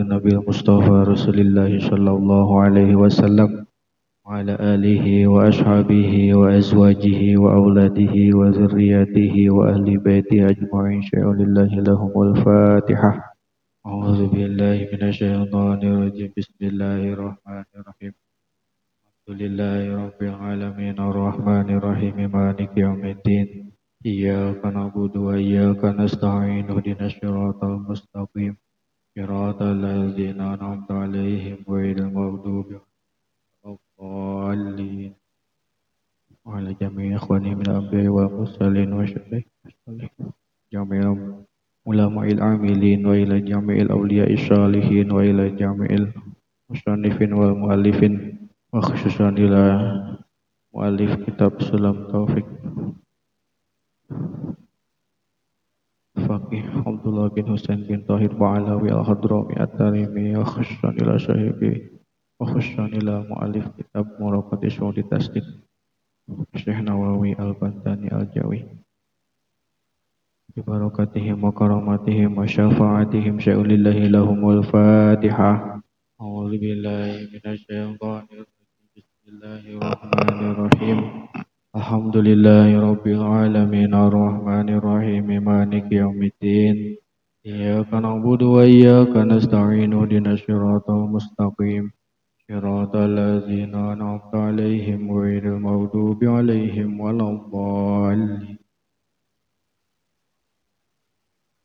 النبي المصطفى رسول الله صلى الله عليه وسلم وعلى آله وأصحابه وأزواجه وأولاده وذرياته وأهل بيته أجمعين. شيء لله لهم الفاتحة. أعوذ بالله من الشيطان الرجيم. بسم الله الرحمن الرحيم. الحمد لله رب العالمين. الرحمن الرحيم. مالك يوم الدين. إياك نعبد وإياك نستعين. اهدنا الصراط المستقيم. صراط الذين أنعمت عليهم غير المغضوب الضالين وعلى جميع إخواني من الأنبياء والمرسلين والصالحين جميع علماء العاملين وإلى جميع الأولياء الصالحين وإلى جميع المصنفين والمؤلفين وخصوصا إلى مؤلف كتاب سلام توفيق. Abdullah bin Husain bin Tahir Ba'alawi Al-Hadrami At-Tarimi wa khusyan ila syahibi wa khusyan ila mu'alif kitab Muraqati Syuhudi Tasdid. Syekh Nawawi Al-Bantani Al-Jawi Alhamdulillahi Rabbil Alamin Ar-Rahmanir Rahim Maliki Yawmiddin Iyyaka na'budu wa iyyaka nasta'in Ihdinash shiratal mustaqim Shiratal ladzina an'amta 'alaihim ghairil maghdubi 'alaihim waladdallin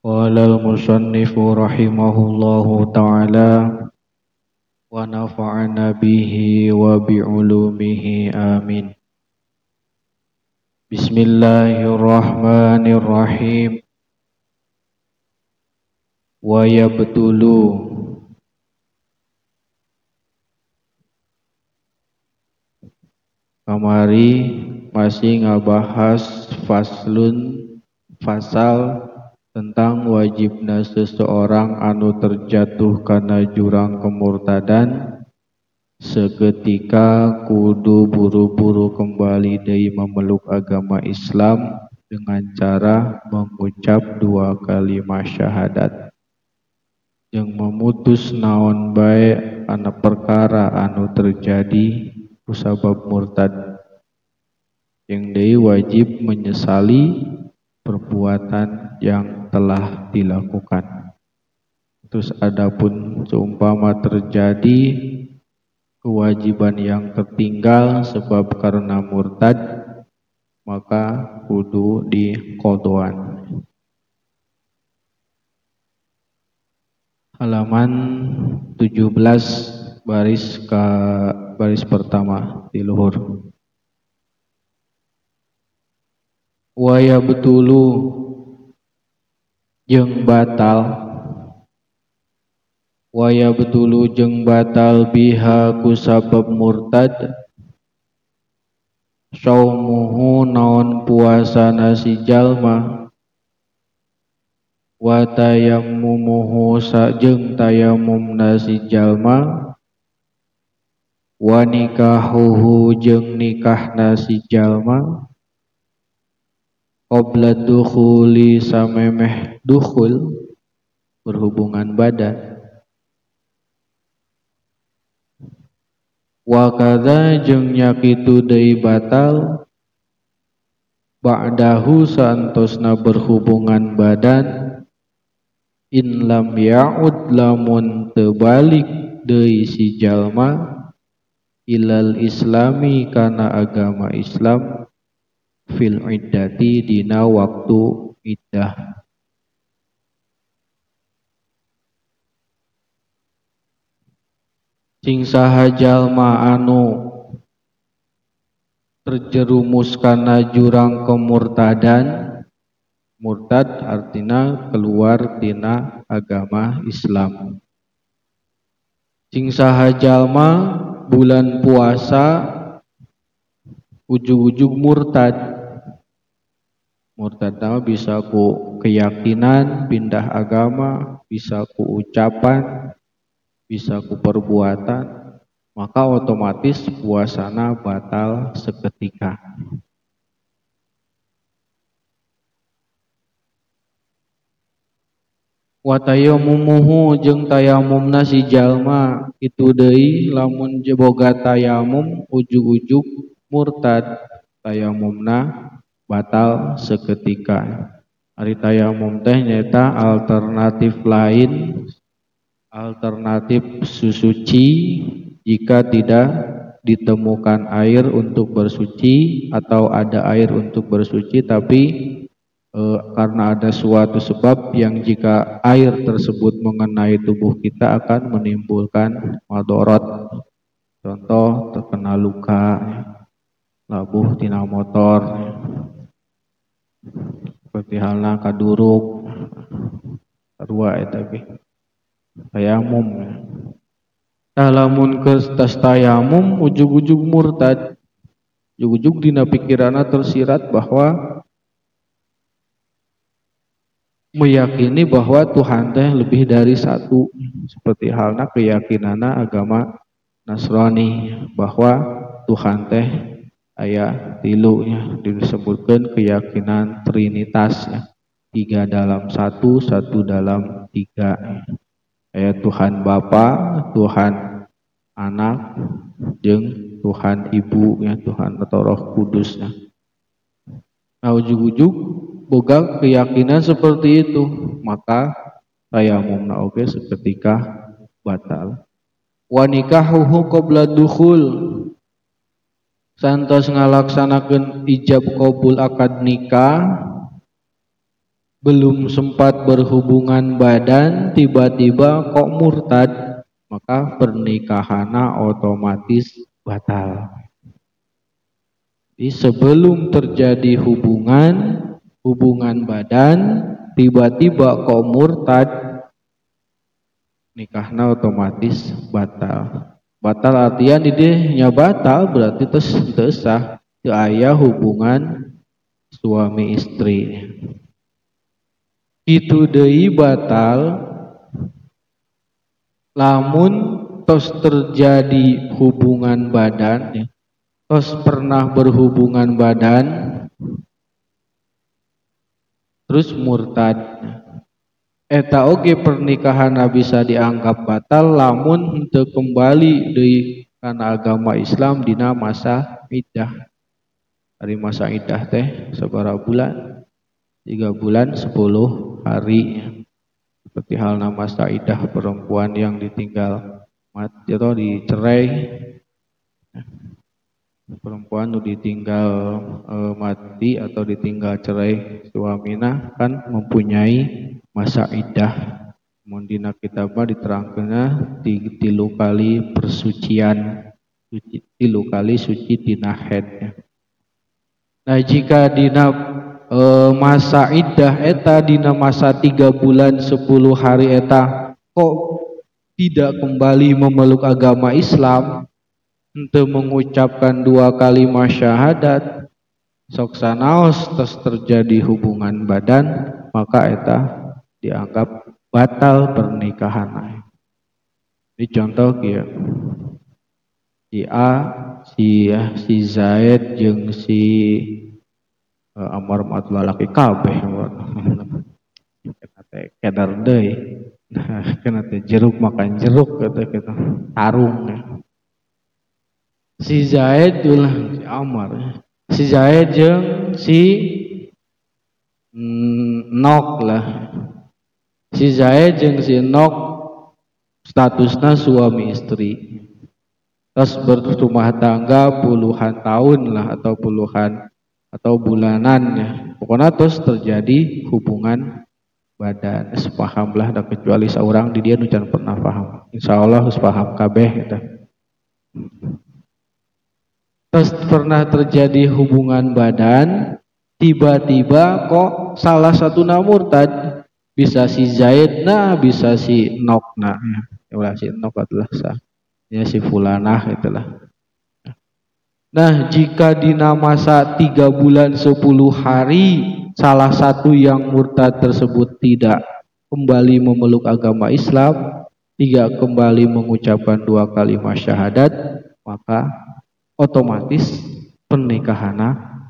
قال المصنف رحمه الله تعالى ونفعنا به وبعلومه آمين Bismillahirrahmanirrahim. Wa yabtulu. Kamari masih ngabahas faslun fasal tentang wajibnya seseorang anu terjatuh karena jurang kemurtadan seketika kudu buru-buru kembali dari memeluk agama Islam dengan cara mengucap dua kalimat syahadat. Yang memutus naon baik anak perkara anu terjadi usabab murtad. Yang dia wajib menyesali perbuatan yang telah dilakukan. Terus adapun seumpama terjadi kewajiban yang tertinggal sebab karena murtad maka kudu di kodoan halaman 17 baris ke baris pertama di luhur. Waya betulu jeng batal waya betulu jeng batal biha kusabab murtad. Saumuhu naon puasa nasi jalma. Wa tayammumuhu sajeng tayamum nasi jalma. Wa nikahuhu jeng nikah nasi jalma. Qabla dukhuli samemeh dukhul berhubungan badan wa kadza jeung nyakitu deui batal. Ba'dahu santosna berhubungan badan. In lam ya'ud lamun tebalik deui si jalma. Ilal islami kana agama Islam. Fil iddati dina waktu iddah sing saha jalma anu terjerumus karena jurang kemurtadan murtad artinya keluar dina agama Islam. Sing saha jalma bulan puasa ujug-ujug murtad. Murtad bisa ku keyakinan pindah agama bisa ku ucapan bisa ku perbuatan maka otomatis puasana batal seketika. Wa tayamumuhu jeung tayamumna si jalma itu deui lamun boga tayamum ujug-ujug murtad tayamumna batal seketika. Ari tayamum teh nyata alternatif lain alternatif susuci jika tidak ditemukan air untuk bersuci atau ada air untuk bersuci tapi e, karena ada suatu sebab yang jika air tersebut mengenai tubuh kita akan menimbulkan madorot. Contoh terkena luka labuh tina motor seperti halnya kaduruk kedua tapi tayamum. Lamun ke tas tayamum ujug-ujug murtad. Ujug-ujug dina pikirana tersirat bahwa meyakini bahwa Tuhan teh lebih dari satu. Seperti halnya keyakinana agama Nasrani bahwa Tuhan teh ayah tilu ya disebutkan keyakinan trinitas ya tiga dalam satu satu dalam tiga ayat Tuhan Bapa Tuhan anak jeng Tuhan ibu ya Tuhan atau Roh Kudus ya nah ujug-ujug boga keyakinan seperti itu. Maka tayamumna oge seketika batal. Wa nikahuhu qabla dukhul. Santos ngalaksanakeun ijab qabul akad nikah belum sempat berhubungan badan tiba-tiba kok murtad maka pernikahannya otomatis batal. Jadi sebelum terjadi hubungan hubungan badan tiba-tiba kok murtad nikahnya otomatis batal. Batal artian ini nya batal berarti terus tesah ayah hubungan suami istri itu dei batal. Lamun tos terjadi hubungan badan tos pernah berhubungan badan terus murtad. Eta oge pernikahan bisa dianggap batal lamun untuk kembali dari karena agama Islam dina masa iddah. Dari masa iddah teh seberapa bulan tiga bulan sepuluh hari seperti hal nama masa iddah perempuan yang ditinggal mati atau dicerai. Perempuan nu ditinggal e, mati atau ditinggal cerai suamina kan mempunyai masa iddah Mundina kitabah diterangkannya tilu kali persucian tilu kali suci dina head nah jika dina e, masa iddah eta dina masa tiga bulan sepuluh hari eta. Kok tidak kembali memeluk agama Islam? Untuk mengucapkan dua kali syahadat. Sok sanaos terus terjadi hubungan badan maka eta dianggap batal pernikahan ini contoh ya si A si si Zaid jeng si Amar mat lalaki kabeh kena teh kedar deui. Kena teh jeruk makan jeruk kata kita. Tarung ya. Si Zaid ulah si Amar si Zaid jeung si mm, Nok lah. Si Zaid jeung si Nok statusnya suami istri. Terus berumah tangga puluhan tahun lah atau puluhan atau bulanan ya. Pokoknya terus terjadi hubungan badan. Sepahamlah dan kecuali seorang di dia nujan pernah paham insya Allah harus paham kabeh gitu. Terus pernah terjadi hubungan badan, tiba-tiba kok salah satu murtad bisa si Zaid nah bisa si Nok nah. Ya, si Nok adalah sah. Ya si Fulanah itulah nah jika dina masa tiga bulan sepuluh hari salah satu yang murtad tersebut tidak kembali memeluk agama Islam tidak kembali mengucapkan dua kalimat syahadat maka otomatis pernikahan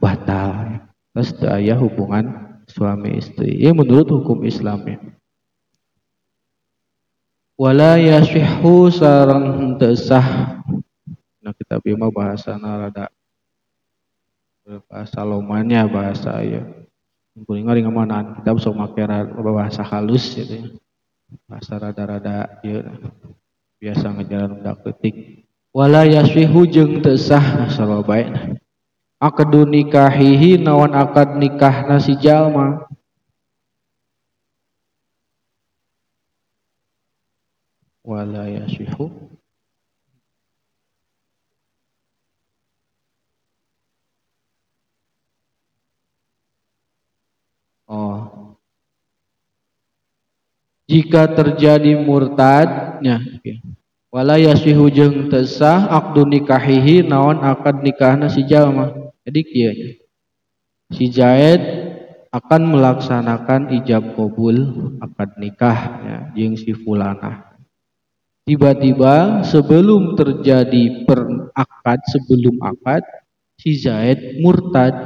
batal. Terus ayah hubungan suami istri. Ya menurut hukum Islam ya. Wala sareng teu nah kita bima bahasa rada bahasa lomanya bahasa ya. Kuring ngari ngamanaan kita bisa make bahasa halus gitu ya bahasa rada-rada ya. Biasa ngejalan udah ketik wala yasihhu jeung teu sah sarwa bae akadu nikahihi nawan akad nikahna si jalma wala yasihu Oh. Jika terjadi murtadnya wala yasihu jeung tesah akdu nikahihi naon akad nikahna si jalma. Jadi kieu si Zaid akan melaksanakan ijab kabul akad nikah ya, si fulanah Tiba-tiba sebelum terjadi perakad, sebelum akad, si Zaid murtad.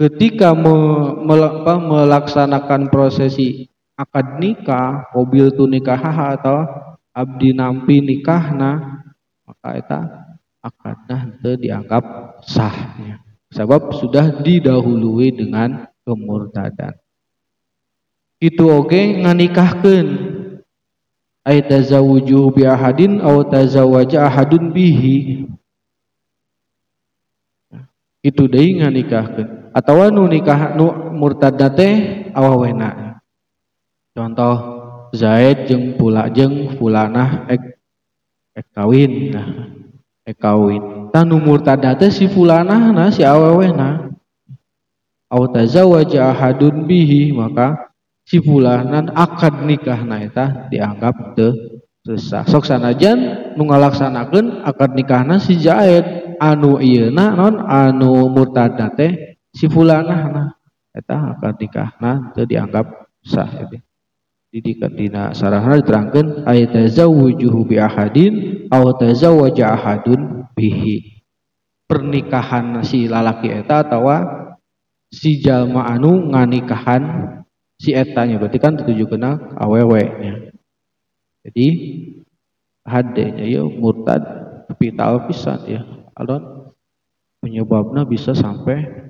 Ketika me, me, apa, melaksanakan prosesi akad nikah, mobil tu nikah atau abdi nampi nikahna, maka eta akadna itu dianggap sah. Ya. Sebab sudah didahului dengan kemurtadan. Itu oke okay, nganikahkeun ay tazawuju bi ahadin aw tazawaja ahadun bihi itu deui nganikahkeun atawa nu nikah nu murtadna teh awawena. Contoh Zaid jeung pula jeung fulanah ek ek kawin. Nah ek kawin. Tanu murtadna teh si fulanah na si awawena. Aw tazawaja ahadun bihi maka si fulanan akad nikah eta dianggap te sesah sok sanajan nu ngalaksanakeun akad nikahna si Zaid. Anu ieuna non anu murtadna teh si fulanah eta akad nikahna teu dianggap sah eta di dina sarahna diterangkeun ay tazawwujuhu bi ahadin aw tazawwaja ahadun bihi pernikahan si lalaki eta atawa si jalma anu nganikahan si etanya berarti kan tujuh kena awewe nya. Jadi hadenya ya murtad tapi tahu pisan ya. Alon penyebabnya bisa sampai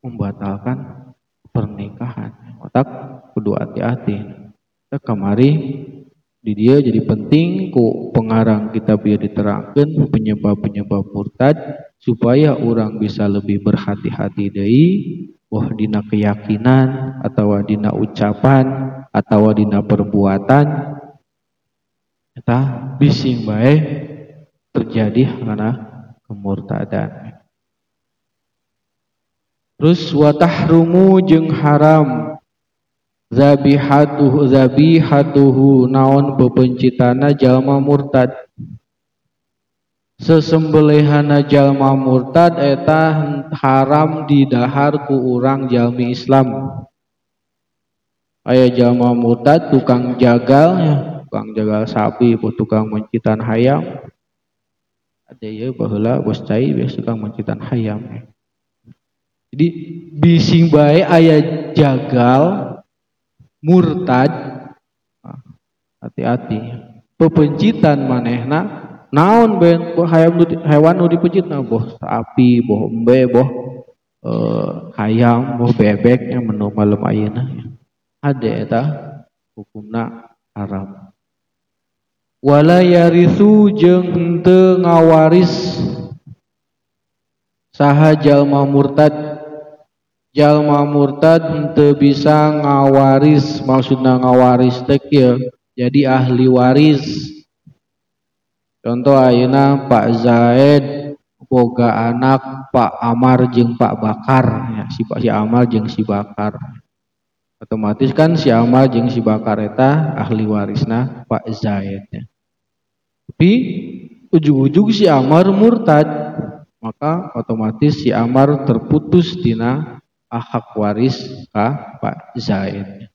membatalkan pernikahan. Otak kudu hati-hati. Kemari di dia jadi penting ku pengarang kita biar diterangkan penyebab-penyebab murtad supaya orang bisa lebih berhati-hati dari wah dina keyakinan atau dina ucapan atau dina perbuatan kita bising baik terjadi karena kemurtadan terus watahrumu jeng haram. Zabihatuhu zabihatuhu naon bebencitana jalma murtad. Sesembelihana jalma murtad eta haram didahar ku urang jalmi Islam. Aya jalma murtad tukang jagal. Ya tukang jagal sapi tukang mencitan hayam. Ada ya bahula bos cai biasa tukang mencitan hayam jadi bising bae aya jagal murtad hati-hati. Pepencitan manehna naon ben? Hayam hewan nu dipejit nah boh sapi boh embe boh eh, hayam boh bebek yang menu malam ayeuna. Ada eta hukumna haram. Wala yarisu jeung henteu ngawaris saha jalma murtad jalma murtad henteu bisa ngawaris maksudna ngawaris teh jadi ahli waris. Contoh ayeuna Pak Zaid boga anak Pak Amar jeung Pak Bakar. Ya si Pak si Amar jeung si Bakar. Otomatis kan si Amar jeung si Bakar eta ahli warisna Pak Zaid ya. tapi ujung-ujung si Amar murtad maka otomatis si Amar terputus dina hak waris ka Pak zain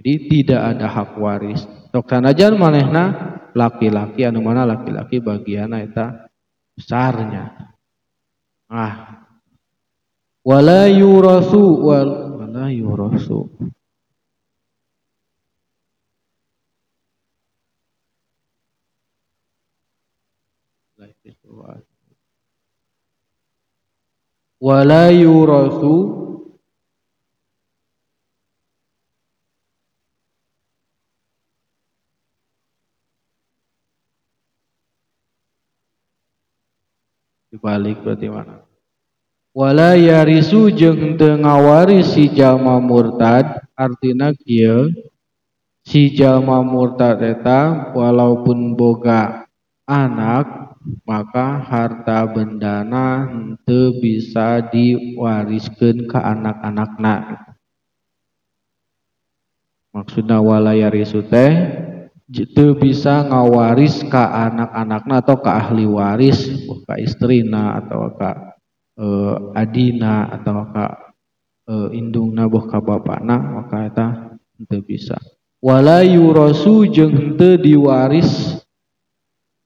Jadi tidak ada hak waris. Sok sanajan manehna laki-laki anu mana laki-laki bagianna eta besarnya. Ah. Wala yurasu wal wala yurasu. Wala yurasu dibalik berarti mana wala yarisu jeung teu ngawaris si jalma murtad artina kieu si jalma murtad eta walaupun boga anak maka harta bendana henteu bisa diwariskan ke anak-anakna. Maksudna walayarisu teh itu bisa ngawaris ke anak-anakna atau ke ahli waris ke istrina atau ke uh, adina atau ke uh, indungna boh ka bapakna maka eta henteu bisa. Wala yurasu jeung henteu diwaris.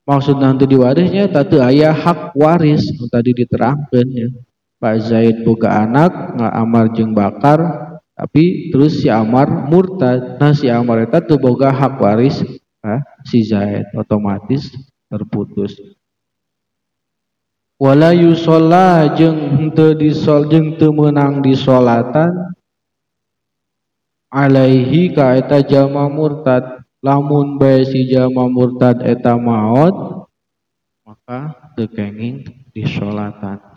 Maksud nanti diwarisnya tadi ayah hak waris. Tadi diterangkan ya. Pak Zaid boga anak nggak amar jeng bakar tapi terus si Amar murtad. Nah si Amar itu tuh boga hak waris nah, si Zaid otomatis terputus. Wala yusola jeng hente disol jeng menang di solatan alaihi ka eta jama murtad. Lamun bae si jalma murtad eta maot maka tekenging disolatan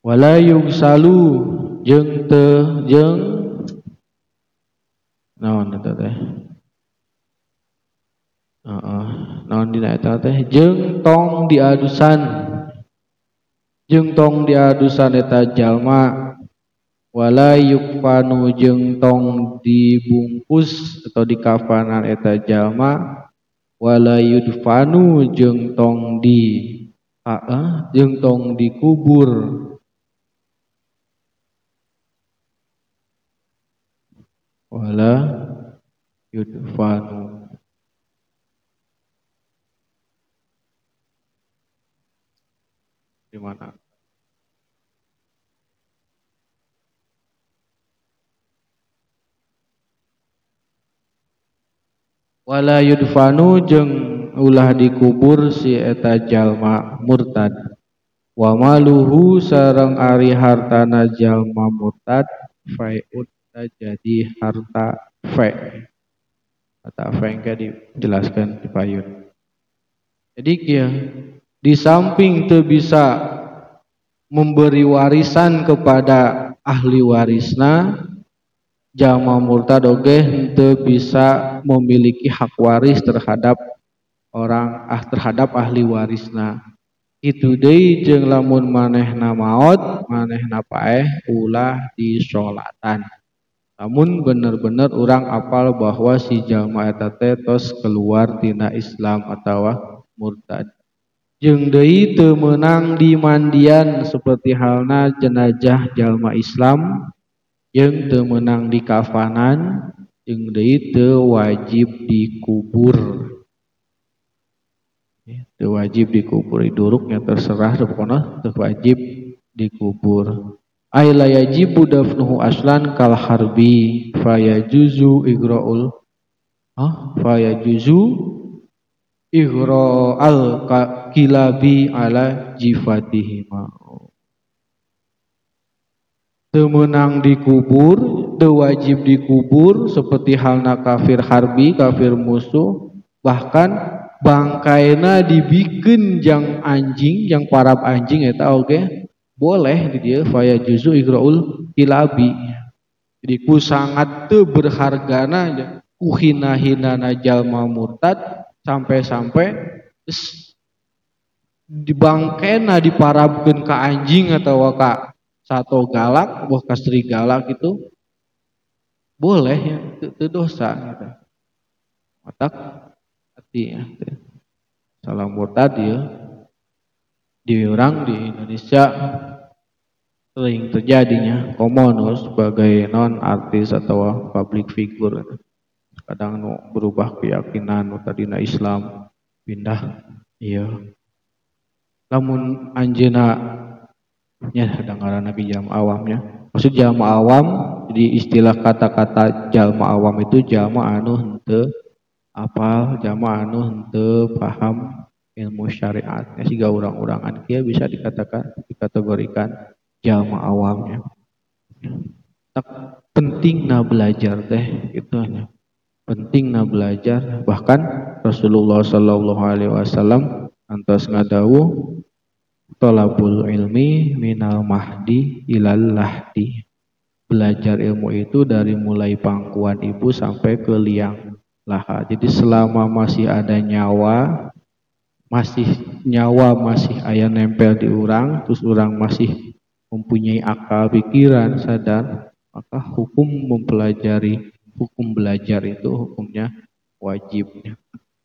wala yugsalu jeung teu jeung naon eta teh heeh naon dina eta teh jeung tong diadusan jeung tong diadusan eta jalma. Wala yukfanu jeung tong dibungkus atau di kafanan eta jalma. Wala yudfanu jeung tong di uh, jeung tong dikubur wala yudfanu. Di mana? Wala yudfanu jeung ulah dikubur si eta jalma murtad. Wa maluhu sareng ari hartana jalma murtad fai'un jadi harta fa kata fa yang dijelaskan di payun. Jadi kia di samping tu bisa memberi warisan kepada ahli warisna jama murtad oge henteu bisa memiliki hak waris terhadap orang ah terhadap ahli warisna. Itu deui jeung lamun manehna maot manehna paeh ulah disolatan namun bener-bener orang apal bahwa si jalma eta tos keluar tina Islam atau murtad. Jeung deui teu meunang di mandian seperti halna jenazah jalma Islam yang temenang di kafanan yang deui teu wajib dikubur. Teu wajib dikubur. Duruknya terserah pokoknya teu wajib dikubur ay la yajibu dafnuhu aslan kal harbi. Fayajuzu igraul ah fayajuzu igra al kilabi ala jifatihima. Temenang dikubur wajib dikubur seperti halna kafir harbi kafir musuh bahkan bangkaina dibikin jang anjing yang parab anjing eta oke? okay? Boleh di dia faya juzu igraul kilabi jadi ku sangat te berhargana kuhina hina jalma murtad sampai-sampai dibangkena diparabkan ke anjing atau ka satu galak, buah kastri galak itu boleh ya, itu dosa gitu. Matak hati ya. Salam murtad ya. Di orang di Indonesia sering terjadinya komonus sebagai non artis atau public figure kadang nu berubah keyakinan nu tadina Islam pindah iya. Namun anjena ya kadang nabi jam awamnya maksud jalma awam jadi istilah kata-kata jalma awam itu jalma anu hente apal jalma anu hente paham ilmu syariatnya sehingga orang-orangan kia bisa dikatakan dikategorikan jalma awamnya. Tak penting na belajar teh itu hanya penting na belajar. Bahkan Rasulullah Shallallahu Alaihi Wasallam antos ngadawu tolabul ilmi minal mahdi ilal lahdi. Belajar ilmu itu dari mulai pangkuan ibu sampai ke liang laha. Jadi selama masih ada nyawa, masih nyawa masih ayah nempel di orang, terus orang masih mempunyai akal pikiran sadar, maka hukum mempelajari hukum belajar itu hukumnya wajib.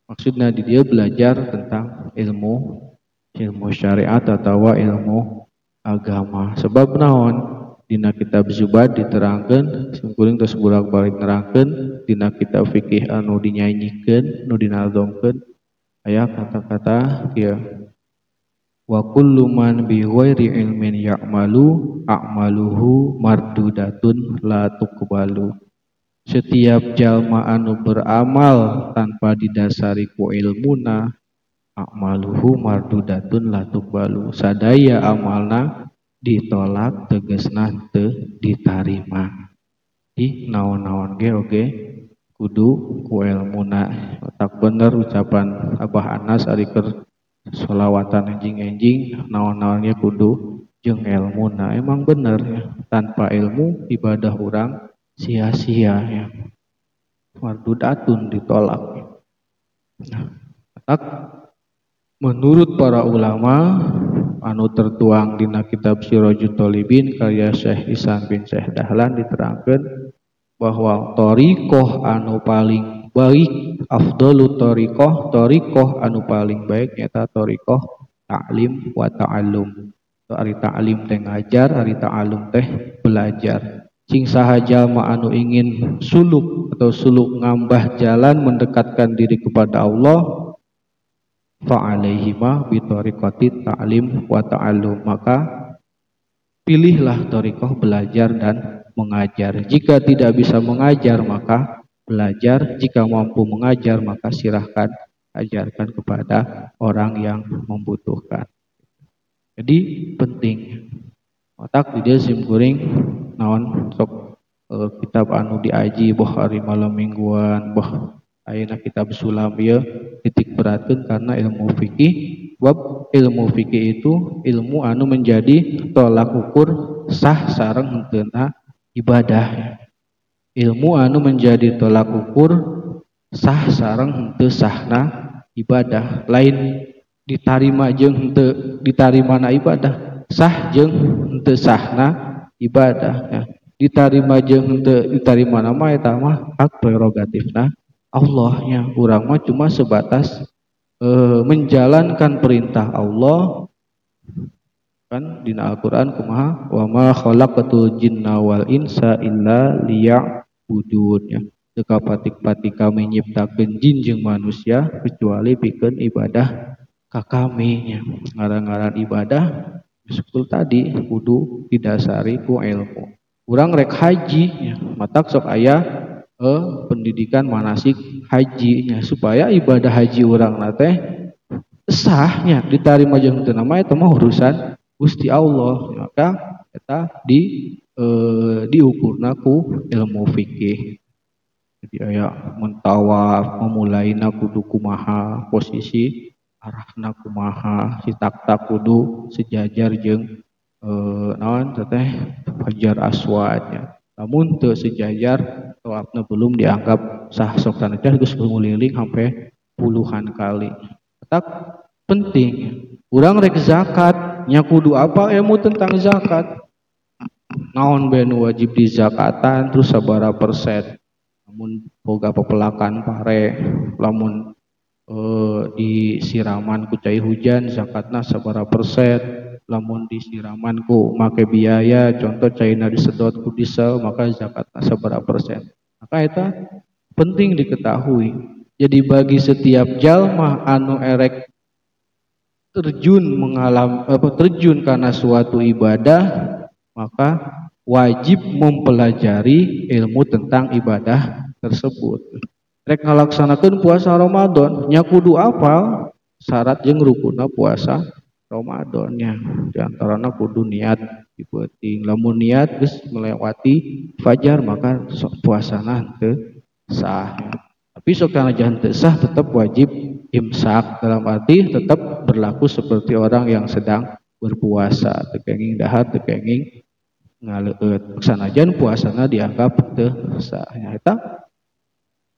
Maksudnya dia belajar tentang ilmu ilmu syariat atau ilmu agama. Sebab naon dina kitab Zubad diterangkan sungkuring terus bolak balik nerangkan dina kitab fikih anu dinyanyikan nu dinaldongkan ayat kata-kata ya. Wa kullu man bi ghairi ilmin ya'malu a'maluhu mardudatun la tuqbalu. Setiap jalma anu beramal tanpa didasari ku ilmuna a'maluhu mardudatun la tuqbalu. Sadaya amalna ditolak tegesna te ditarima. Di naon-naon ge oge kudu ku ilmuna otak bener ucapan Abah Anas ari keur solawatan enjing-enjing naon-naonnya kudu jeung ilmuna emang bener ya. Tanpa ilmu ibadah orang sia-sia ya. Wardudatun ditolak. Nah, menurut para ulama anu tertuang dina kitab Sirajul karya Syekh Isan bin Syekh Dahlan diterangkan bahwa torikoh anu paling baik afdalu torikoh torikoh anu paling baik nyata torikoh ta'lim wa ta'allum. Hari ta'lim teh ngajar hari ta'allum teh belajar. Sing sahaja ma anu ingin suluk atau suluk ngambah jalan mendekatkan diri kepada Allah fa'alaihima bitorikoti ta'lim wa ta'allum. Maka pilihlah torikoh belajar dan mengajar. Jika tidak bisa mengajar maka belajar. Jika mampu mengajar maka silahkan ajarkan kepada orang yang membutuhkan. Jadi penting. Otak di dia simkuring naon sok e, kitab anu diaji boh hari malam mingguan boh Ayeuna kitab sulam ya titik beratkan karena ilmu fikih. Bab ilmu fikih itu ilmu anu menjadi tolak ukur sah sarang hentena ibadah. Ilmu anu menjadi tolak ukur sah sarang hente sahna ibadah. Lain ditarima jeng hente ditarima na ibadah sah jeng hente sahna ibadah. Ya. ditarima jeng hente ditarima nama eta mah hak prerogatifna Allahnya. Kurang mah cuma sebatas e, menjalankan perintah Allah kan di Al-Qur'an kumaha? Wa ma khalaqatul jinna wal insa illa liya'budun ya teka patik-patik kami nyiptakeun jin jeung manusia kecuali pikeun ibadah ka kami nya ngaran-ngaran ibadah seperti tadi kudu didasari ku ilmu. Urang rek haji ya matak sok aya eh, pendidikan manasik hajinya. Supaya ibadah haji orang nate sahnya diterima jeung teu nama eta mah urusan Gusti Allah maka eta di eh, diukurna ku ilmu fikih jadi aya mentawaf memulaina kudu kumaha posisi arahna kumaha si tak-tak kudu sejajar jeung eh, naon teh fajar aswadnya namun teu sejajar tawafna belum dianggap sah sok tanajan geus ngeliling sampai puluhan kali. Tetap penting. Urang rek zakat nya kudu apa ilmu tentang zakat. Naon ben wajib di zakatan terus sabara persen. Namun boga pepelakan pare lamun eh, di siraman ku cai hujan zakatna sabara persen lamun disiraman ku make biaya contoh caina disedot ku diesel maka zakatna sabara persen maka itu penting diketahui. Jadi bagi setiap jalma anu erek terjun mengalam apa terjun karena suatu ibadah maka wajib mempelajari ilmu tentang ibadah tersebut. Rek ngalaksanakan puasa Ramadan nya kudu apal? Syarat jeung rukuna puasa Ramadannya. Di antaranya kudu niat dipeting lamun niat geus melewati fajar maka puasana teu sah. Tapi sok teu sah tetap wajib imsak dalam arti tetap berlaku seperti orang yang sedang berpuasa. Tekenging dahar tekenging ngaleut sanajan puasana dianggap teu sah eta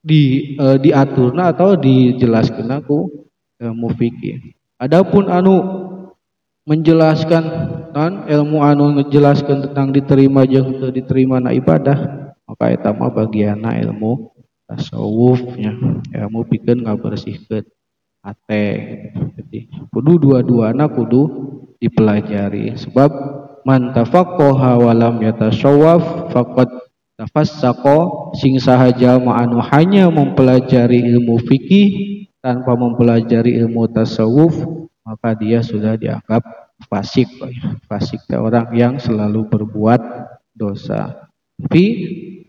di e, diaturna atau dijelaskeun aku e, mufikih adapun anu menjelaskan kan ilmu anu menjelaskan tentang diterima jeung teu diterima na ibadah maka eta mah bagianna ilmu tasawufnya. Ilmu pikeun ngabersihkeun hate jadi kudu dua-duana kudu dipelajari. Sebab man tafaqqaha wa lam yatasawwaf faqad tafassaqa. Sing sahaja anu hanya mempelajari ilmu fikih tanpa mempelajari ilmu tasawuf maka dia sudah dianggap fasik. Fasik orang yang selalu berbuat dosa. Tapi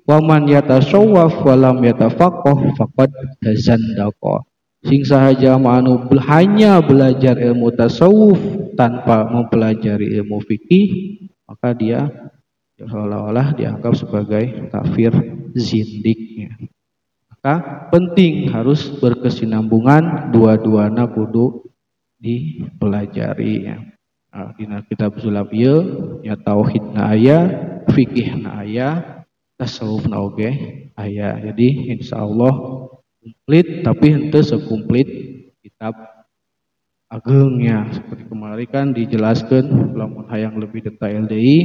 waman yatasawwaf walam yatafaqqah faqad tazandaqa sing sahaja anu hanya belajar ilmu tasawuf tanpa mempelajari ilmu fikih maka dia seolah-olah dianggap sebagai kafir zindiknya maka penting harus berkesinambungan dua-duana kudu dipelajari ya. Nah, dina kitab sulap ieu ya tauhidna aya, fikihna aya, tasawufna oge aya. Jadi insyaallah komplit tapi henteu sekumplit kitab agengnya seperti kemarin kan dijelaskan lamun hayang lebih detail deui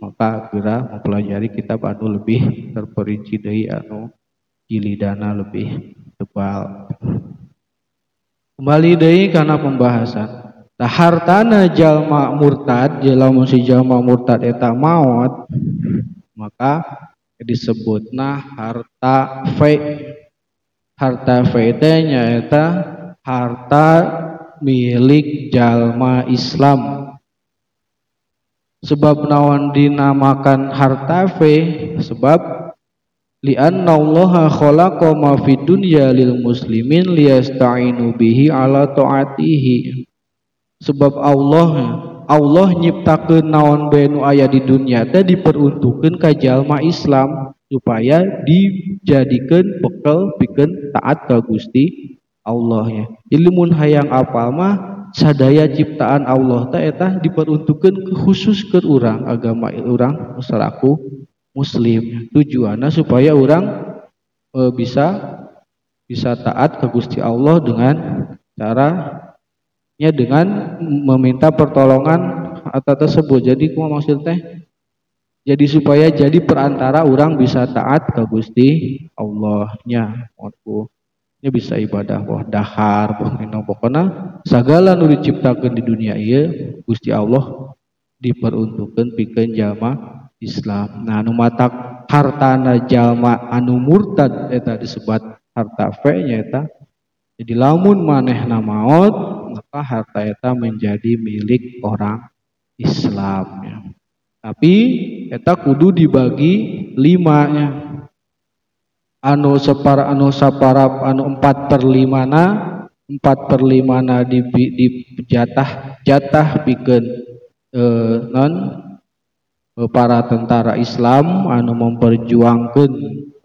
maka geura mempelajari kitab anu lebih terperinci deui anu jilidana lebih tebal Kembali deui karena pembahasan. Tah hartana jalma murtad, lamun si jalma murtad eta maut, maka disebutna harta fe. Harta fe nya eta harta milik jalma Islam. Sebab naon dinamakan harta fe? Sebab lianna Allah khalaqa ma fid dunya lil muslimin liyasta'inu bihi ala taatihi sebab Allah Allah nyiptakeun naon bae nu aya di dunia teh diperuntukkeun ka jalma Islam supaya dijadikan bekal pikeun taat ka Gusti Allah ya. Ilmun hayang apa mah sadaya ciptaan Allah teh eta diperuntukkeun khusus ke urang agama urang masalaku muslim. Tujuannya supaya orang e, bisa bisa taat ke Gusti Allah dengan caranya dengan meminta pertolongan atas tersebut. Jadi kuma maksud teh jadi supaya jadi perantara orang bisa taat ke Gusti Allahnya. Waktu nya bisa ibadah wah dahar wah pokoknya segala nu diciptakan di dunia iya Gusti Allah diperuntukkan pikeun jalma Islam. Nah anu mata hartana jalma anu murtad eta disebut harta fe eta. Jadi lamun manehna maut maka harta eta menjadi milik orang Islam ya. tapi eta kudu dibagi lima nya. Anu separa anu saparap anu empat per lima na empat per lima na di, di jatah jatah bikin eh, non Eh, para tentara Islam anu memperjuangkan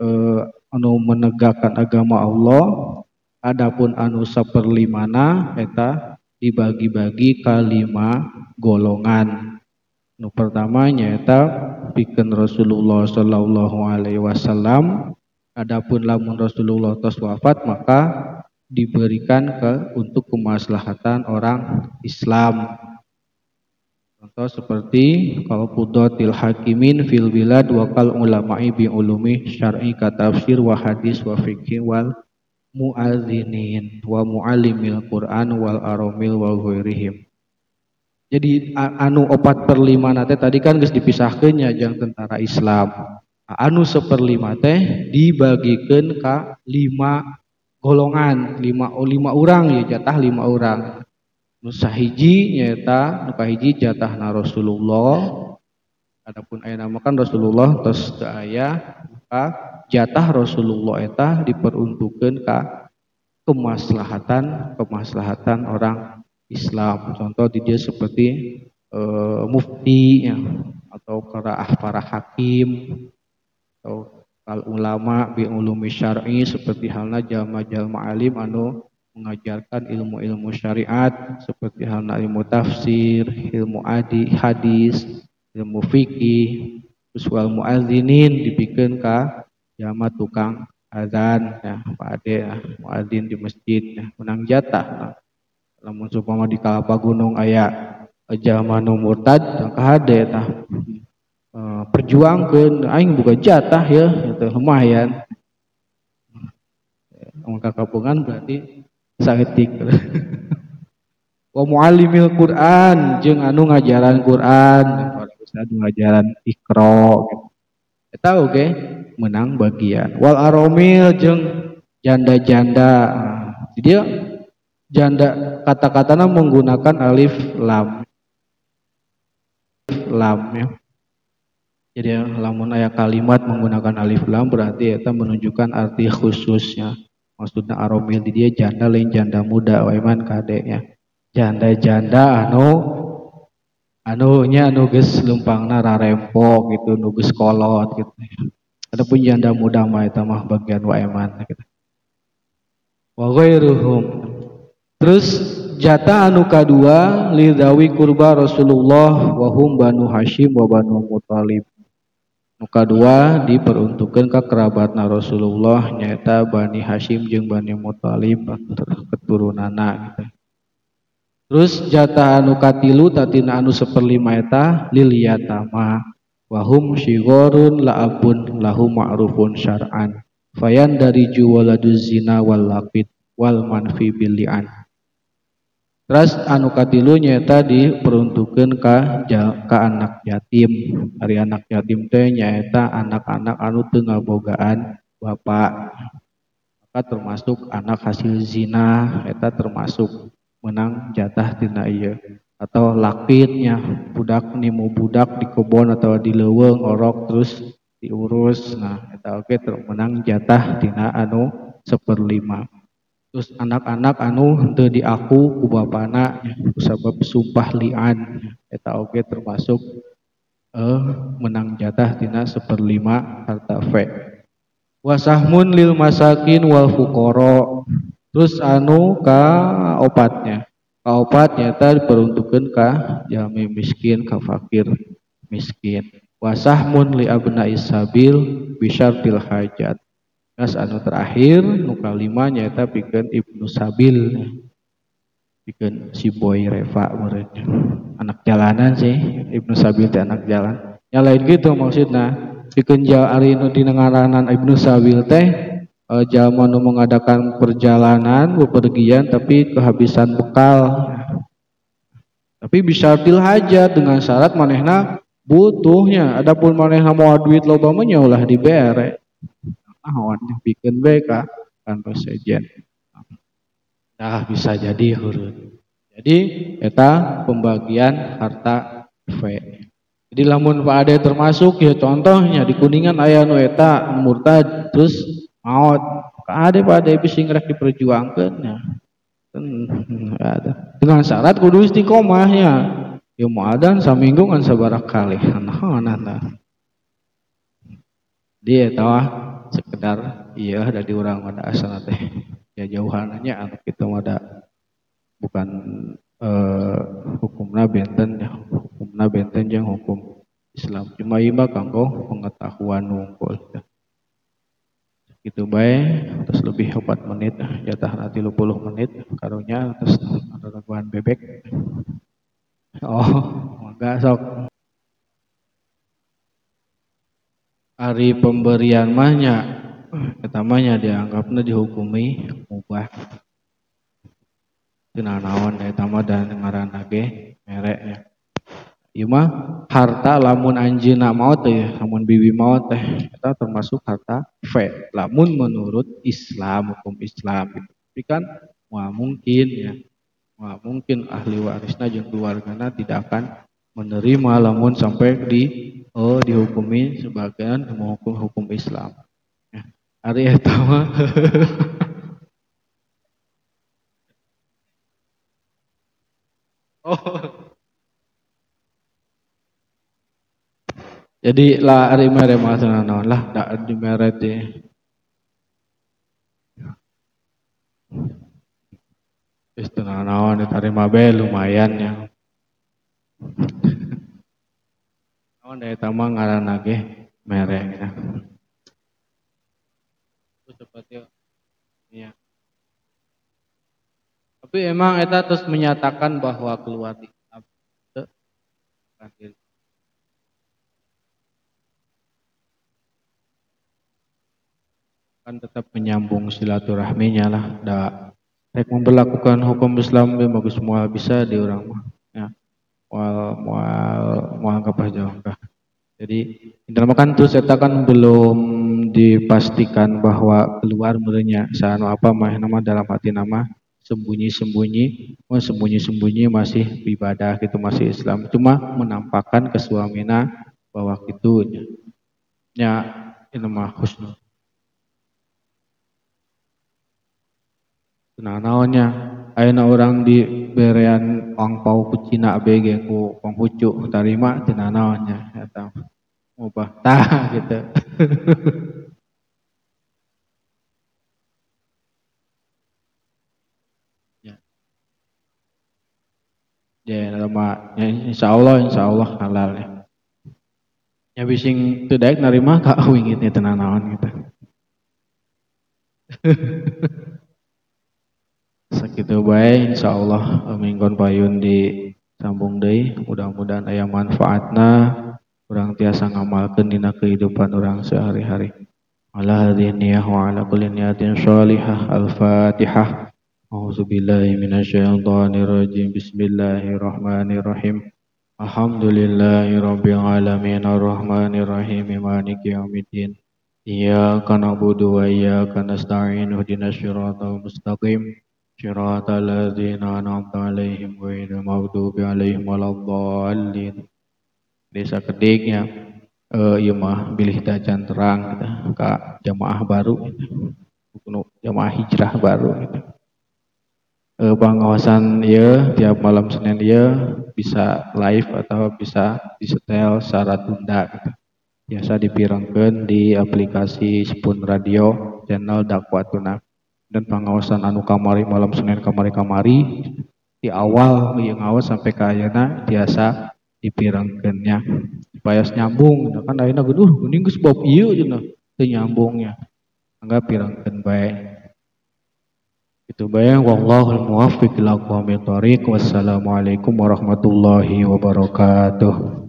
eh, anu menegakkan agama Allah. Adapun anu saperlimana eta dibagi-bagi ke lima golongan nu pertamanya eta bikin Rasulullah Shallallahu Alaihi Wasallam adapun lamun Rasulullah tos wafat maka diberikan ke untuk kemaslahatan orang Islam Contoh seperti kalau kudatil hakimin fil bilad wa kal ulama'i bi ulumi syar'i ka tafsir wa hadis wa fikih wal muadzinin wa muallimil Quran wal aromil wa ghairihim. Jadi anu opat per lima nate tadi kan geus dipisahkeun nya jang tentara Islam. Anu seperlima teh dibagikan ka lima golongan, lima oh, lima orang ya jatah lima orang nu sahiji nyata nu kahiji jatahna Rasulullah adapun aya namakan Rasulullah tos aya maka jatah Rasulullah eta diperuntukkan ka kemaslahatan kemaslahatan orang Islam. Contoh di dia seperti e, mufti ya, atau para para hakim atau al ulama bi ulumi syar'i seperti halnya jalma-jalma alim anu mengajarkan ilmu-ilmu syariat seperti halnya ilmu tafsir, ilmu adi, hadis, ilmu fikih, terus wal muadzinin dibikin ka jama tukang azan ya Pak Ade ya, muadzin di masjid ya, menang jatah. Nah, lamun supama di kalapa gunung aya jama nu murtad kahade tah Eh, perjuangkan aing buka jatah ya itu lumayan maka kapungan berarti saketik wa muallimil Quran jeung anu ngajaran Quran anu ngajaran ikro gitu. Eta oke okay? menang bagian wal aromil jeung janda-janda jadi janda kata-katanya menggunakan alif lam lam ya jadi lamun ayat kalimat menggunakan alif lam berarti itu menunjukkan arti khususnya. Maksudnya aromil di dia janda lain janda muda waiman kadeknya. Janda-janda anu anunya anu geus lumpangna rarempo gitu, geus kolot gitu. Adapun janda muda mah eta mah bagian waiman gitu. Wa ghairuhum. Terus jatah anu kadua lidawi kurba Rasulullah wa hum Banu Hashim wa Banu Muthalib. Muka dua diperuntukkan ke kerabatna Rasulullah nyata Bani Hashim jeung Bani Muthalib keturunanna gitu. Terus jatah anu katilu tatina anu seperlima eta liliyatama wahum syigorun la'abun lahum ma'rufun syar'an fayan dari juwaladuz zina wal laqid wal manfi bili'an Terus anu katilu nyata diperuntukkan ke ka anak yatim. Hari anak yatim teh nyata anak-anak anu tengah bogaan bapak. Maka termasuk anak hasil zina, eta termasuk menang jatah tina iya atau lakitnya budak nimu budak di kebon atau di leweng orok terus diurus nah eta oke okay, menang jatah tina anu seperlima terus anak-anak anu henteu diaku ku bapana sabab sumpah lian. Eta oge termasuk eh, menang jatah tina seperlima harta fe. Wasahmun lil masakin wal fukoro terus anu ka opatnya. Ka opat nyata diperuntukkan ka jami miskin ka fakir miskin. Wasahmun li abna isabil bisyartil hajat Terus anu terakhir nu kalima nyaeta pikeun Ibnu Sabil. Pikeun si boy Reva murid. Anak jalanan sih Ibnu Sabil teh anak jalan. Ya lain gitu maksudna. Pikeun ari nu dinengaranan Ibnu Sabil teh e, jalma nu mengadakan perjalanan bepergian tapi kehabisan bekal. Tapi bisa til hajat dengan syarat manehna butuhnya. Adapun manehna mau duit loba ya ulah dibere naon bikin baik kan sejen. Nah bisa jadi hurun. Jadi eta pembagian harta V. Jadi lamun Pak Ade termasuk ya contohnya di kuningan ayah nu eta murtad terus maut Pak Ade Pak Ade bisa ngerek diperjuangkan ya. Dengan syarat kudu istiqomahnya. Ya mau adan kan sebarak kali. Nah nah dia tahu sekedar iya dari orang pada asal teh ya jauhannya anak kita ada bukan eh, hukumna benten ya hukumna benten yang hukum Islam. Cuma ima kanggo pengetahuan nungkul ya. itu baik terus lebih 4 menit jatah nanti 50 menit karunya terus ada bebek. Oh enggak sok hari pemberian mahnya ketamanya dianggapnya dihukumi mubah. Tina naon eta mah dan ngaranna ge mereknya. Ieu mah harta lamun anjeunna maot teh lamun bibi maot teh eta termasuk harta fe. Lamun menurut Islam hukum Islam. Tapi kan wah mungkin ya wah mungkin ahli warisna jeung keluargana tidak akan menerima lamun sampai di oh dihukumi sebagian menghukum hukum Islam. Ya. pertama. Oh. Jadi lah hari mereka maksudna naon lah tak di mereka. di Istana naon tarima be lumayan ya. Naon dari tamang ngaranna ge mere ya. Seperti ya. Tapi emang eta terus menyatakan bahwa keluar di Islam kan tetap menyambung silaturahminya lah da rek memperlakukan hukum Islam bagus semua bisa di orang mah ya. Mual mual mual kapah jauh jadi dalam kan tuh saya kan belum dipastikan bahwa keluar mulanya sanu apa mah nama dalam hati nama sembunyi-sembunyi. Oh sembunyi-sembunyi masih ibadah gitu masih Islam. Cuma menampakkan ke suaminya bahwa gitu. Ya ini mah husnul. Nah naonnya? Ayeuna orang di berean angpau ku Cina BG ku Konghucu tarima cenah naonnya? Eta ubah tah gitu. ya. Ya, lama, ya, insya Allah, insya Allah halal ya. Ya bising teu daek narima ka wingitnya tenan naon gitu. Sakitu bae insyaallah minggon payun di sambung deui mudah-mudahan aya manfaatna orang tiasa ngamalkan dina kehidupan orang sehari-hari. Ala hadhihi niyah wa ala kulli niyatin sholihah al-fatihah. A'udzu billahi minasyaitonir rajim. Bismillahirrahmanirrahim. Alhamdulillahi rabbil alamin. Arrahmanir rahim maliki yaumiddin. Iyyaka na'budu wa iyyaka nasta'in. Ihdinas siratal mustaqim. Siratal ladzina an'amta 'alaihim ghairil maghdubi 'alaihim waladdallin desa keding ya eh, iya mah bilih dajan terang gitu, ke jamaah baru gitu. jamaah hijrah baru gitu. Eh, pengawasan ya tiap malam Senin ya bisa live atau bisa disetel secara tunda gitu. biasa dipirangkan di aplikasi Spoon Radio channel Dakwatuna dan pengawasan anu kamari malam Senin kamari-kamari di awal yang awas sampai ke ayana biasa dipirangkeunnya supaya nyambung. Kan ayeuna geus uh geuning geus bab ieu cenah teu nyambungnya. Angga pirangkeun bae itu bae wallahul muwaffiq ila aqwamit thoriq wassalamualaikum warahmatullahi wabarakatuh